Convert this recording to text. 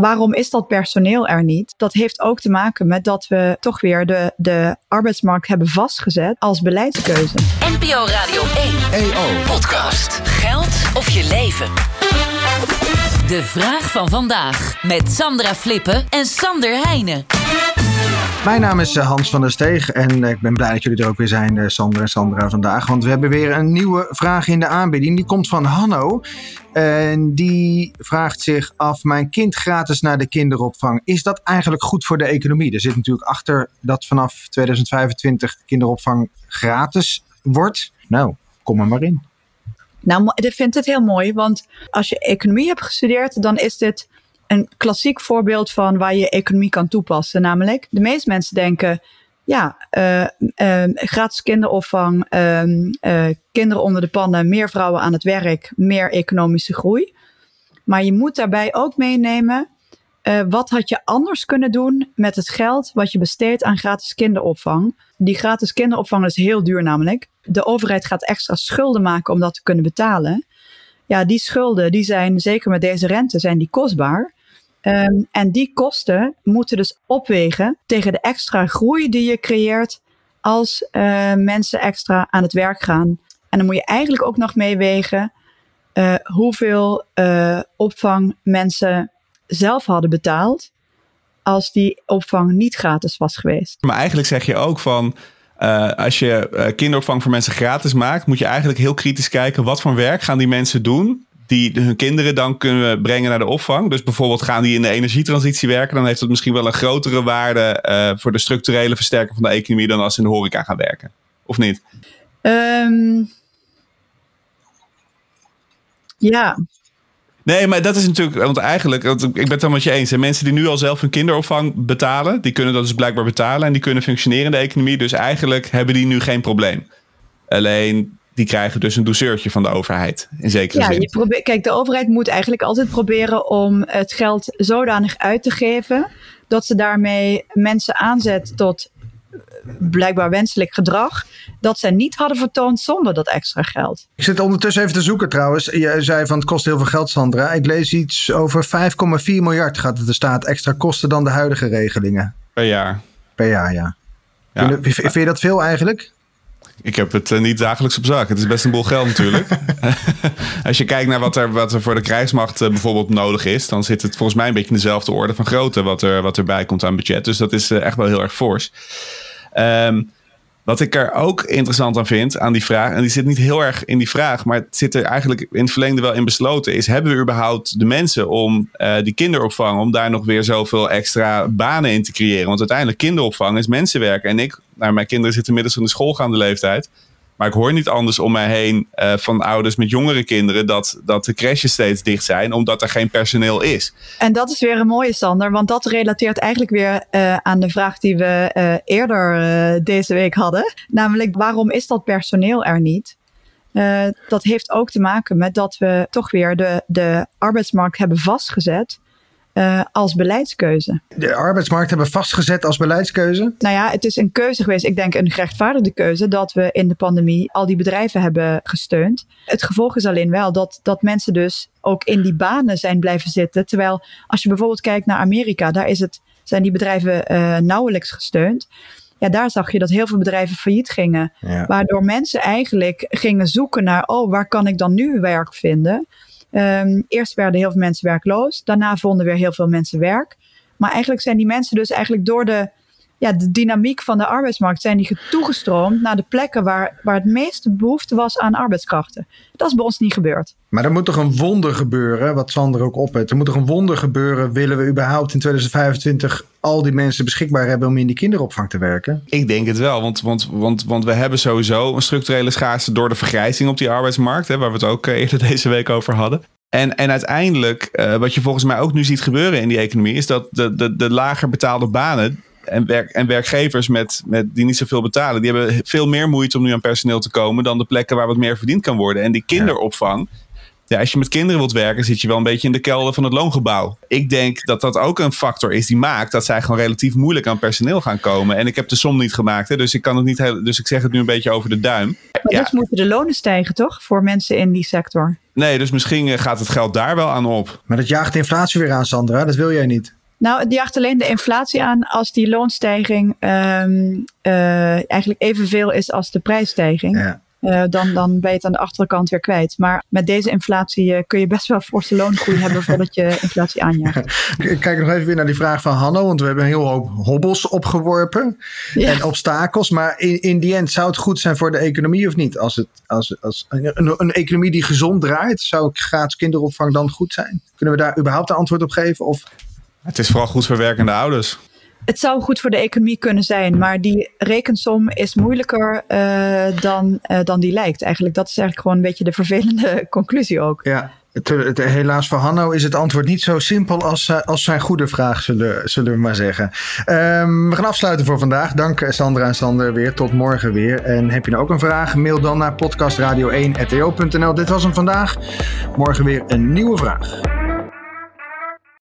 Waarom is dat personeel er niet? Dat heeft ook te maken met dat we toch weer de, de arbeidsmarkt hebben vastgezet als beleidskeuze. NPO Radio 1 EO. podcast. Geld of je leven. De vraag van vandaag met Sandra Flippen en Sander Heijnen. Mijn naam is eh, Hans van der Steeg en eh, ik ben blij dat jullie er ook weer zijn, eh, Sander en Sandra, vandaag. Want we hebben weer een nieuwe vraag in de aanbieding. Die komt van Hanno. En die vraagt zich af: Mijn kind gratis naar de kinderopvang. Is dat eigenlijk goed voor de economie? Er zit natuurlijk achter dat vanaf 2025 de kinderopvang gratis wordt. Nou, kom er maar in. Nou, ik vind het heel mooi, want als je economie hebt gestudeerd, dan is dit een klassiek voorbeeld van waar je economie kan toepassen. Namelijk, de meeste mensen denken, ja, uh, uh, gratis kinderopvang, uh, kinderen onder de pannen, meer vrouwen aan het werk, meer economische groei. Maar je moet daarbij ook meenemen, wat had je anders kunnen doen met het geld wat je besteedt aan gratis kinderopvang? Die gratis kinderopvang is heel duur namelijk. De overheid gaat extra schulden maken om dat te kunnen betalen. Ja, die schulden, die zijn zeker met deze rente, zijn die kostbaar. Um, en die kosten moeten dus opwegen tegen de extra groei die je creëert als uh, mensen extra aan het werk gaan. En dan moet je eigenlijk ook nog meewegen uh, hoeveel uh, opvang mensen zelf hadden betaald als die opvang niet gratis was geweest. Maar eigenlijk zeg je ook van. Als je kinderopvang voor mensen gratis maakt, moet je eigenlijk heel kritisch kijken wat voor werk gaan die mensen doen die hun kinderen dan kunnen brengen naar de opvang. Dus bijvoorbeeld gaan die in de energietransitie werken, dan heeft dat misschien wel een grotere waarde uh, voor de structurele versterking van de economie dan als ze in de horeca gaan werken. Of niet? Um, ja. Nee, maar dat is natuurlijk, want eigenlijk, want ik ben het dan met je eens. Hè, mensen die nu al zelf hun kinderopvang betalen, die kunnen dat dus blijkbaar betalen en die kunnen functioneren in de economie. Dus eigenlijk hebben die nu geen probleem. Alleen die krijgen dus een douceurtje van de overheid. In zekere ja, zin. Je probeert, kijk, de overheid moet eigenlijk altijd proberen om het geld zodanig uit te geven. dat ze daarmee mensen aanzet tot blijkbaar wenselijk gedrag. dat zij niet hadden vertoond zonder dat extra geld. Ik zit ondertussen even te zoeken trouwens. Je zei van het kost heel veel geld, Sandra. Ik lees iets over 5,4 miljard gaat het de staat extra kosten dan de huidige regelingen. Per jaar. Per jaar, ja. ja. Vind, vind je dat veel eigenlijk? Ik heb het uh, niet dagelijks op zak. Het is best een boel geld natuurlijk. Als je kijkt naar wat er, wat er voor de krijgsmacht uh, bijvoorbeeld nodig is, dan zit het volgens mij een beetje in dezelfde orde van grootte wat, er, wat erbij komt aan budget. Dus dat is uh, echt wel heel erg fors. Um, wat ik er ook interessant aan vind, aan die vraag, en die zit niet heel erg in die vraag, maar het zit er eigenlijk in het verlengde wel in besloten, is hebben we überhaupt de mensen om uh, die kinderopvang, om daar nog weer zoveel extra banen in te creëren? Want uiteindelijk kinderopvang is mensenwerk. En ik, nou, mijn kinderen zitten inmiddels in de schoolgaande leeftijd. Maar ik hoor niet anders om mij heen uh, van ouders met jongere kinderen dat, dat de crashes steeds dicht zijn, omdat er geen personeel is. En dat is weer een mooie, Sander, want dat relateert eigenlijk weer uh, aan de vraag die we uh, eerder deze week hadden. Namelijk, waarom is dat personeel er niet? dat heeft ook te maken met dat we toch weer de, de arbeidsmarkt hebben vastgezet. Uh, als beleidskeuze. De arbeidsmarkt hebben vastgezet als beleidskeuze? Nou ja, het is een keuze geweest. Ik denk een gerechtvaardigde keuze dat we in de pandemie al die bedrijven hebben gesteund. Het gevolg is alleen wel dat, dat mensen dus ook in die banen zijn blijven zitten. Terwijl als je bijvoorbeeld kijkt naar Amerika, daar is het, zijn die bedrijven uh, nauwelijks gesteund. Ja, daar zag je dat heel veel bedrijven failliet gingen. Ja. Waardoor mensen eigenlijk gingen zoeken naar, oh, waar kan ik dan nu werk vinden? Um, eerst werden heel veel mensen werkloos. Daarna vonden weer heel veel mensen werk. Maar eigenlijk zijn die mensen dus eigenlijk door de, ja, de dynamiek van de arbeidsmarkt... zijn die toegestroomd naar de plekken waar, waar het meeste behoefte was aan arbeidskrachten. Dat is bij ons niet gebeurd. Maar er moet toch een wonder gebeuren, wat Sander ook opheft. Er moet toch een wonder gebeuren, willen we überhaupt in 2025 al die mensen beschikbaar hebben om in die kinderopvang te werken? Ik denk het wel, want, want, want, want we hebben sowieso een structurele schaarste door de vergrijzing op die arbeidsmarkt, hè, waar we het ook eerder deze week over hadden. En, en uiteindelijk, uh, wat je volgens mij ook nu ziet gebeuren in die economie, is dat de, de, de lager betaalde banen en, werk, en werkgevers met, met, die niet zoveel betalen, die hebben veel meer moeite om nu aan personeel te komen dan de plekken waar wat meer verdiend kan worden. En die kinderopvang, ja, als je met kinderen wilt werken, zit je wel een beetje in de kelder van het loongebouw. Ik denk dat dat ook een factor is die maakt dat zij gewoon relatief moeilijk aan personeel gaan komen. En ik heb de som niet gemaakt, hè, dus ik kan het niet heel, dus ik zeg het nu een beetje over de duim. Maar ja. dus moeten de lonen stijgen, toch? Voor mensen in die sector. Nee, dus misschien eh, gaat het geld daar wel aan op. Maar dat jaagt de inflatie weer aan, Sandra. Dat wil jij niet. Nou, het jaagt alleen de inflatie aan als die loonstijging um, uh, eigenlijk evenveel is als de prijsstijging. Ja. Uh, dan, dan ben je het aan de achterkant weer kwijt. Maar met deze inflatie uh, kun je best wel forse loongroei hebben voordat je inflatie aanjaagt. Ik kijk nog even weer naar die vraag van Hanno, want we hebben een heel hoop hobbels opgeworpen ja. en obstakels. Maar in, in die end zou het goed zijn voor de economie of niet? Als het, als, als een, een economie die gezond draait, zou gratis kinderopvang dan goed zijn? Kunnen we daar überhaupt een antwoord op geven? Of het is vooral goed voor werkende ouders. Het zou goed voor de economie kunnen zijn, maar die rekensom is moeilijker uh, dan, uh, dan die lijkt. Eigenlijk, dat is eigenlijk gewoon een beetje de vervelende conclusie ook. Ja, het, het, helaas voor Hanno is het antwoord niet zo simpel als, uh, als zijn goede vraag, zullen, zullen we maar zeggen. Um, we gaan afsluiten voor vandaag. Dank Sandra en Sander weer. Tot morgen weer. En heb je nou ook een vraag? Mail dan naar podcastradio1.to.nl. Dit was hem vandaag. Morgen weer een nieuwe vraag.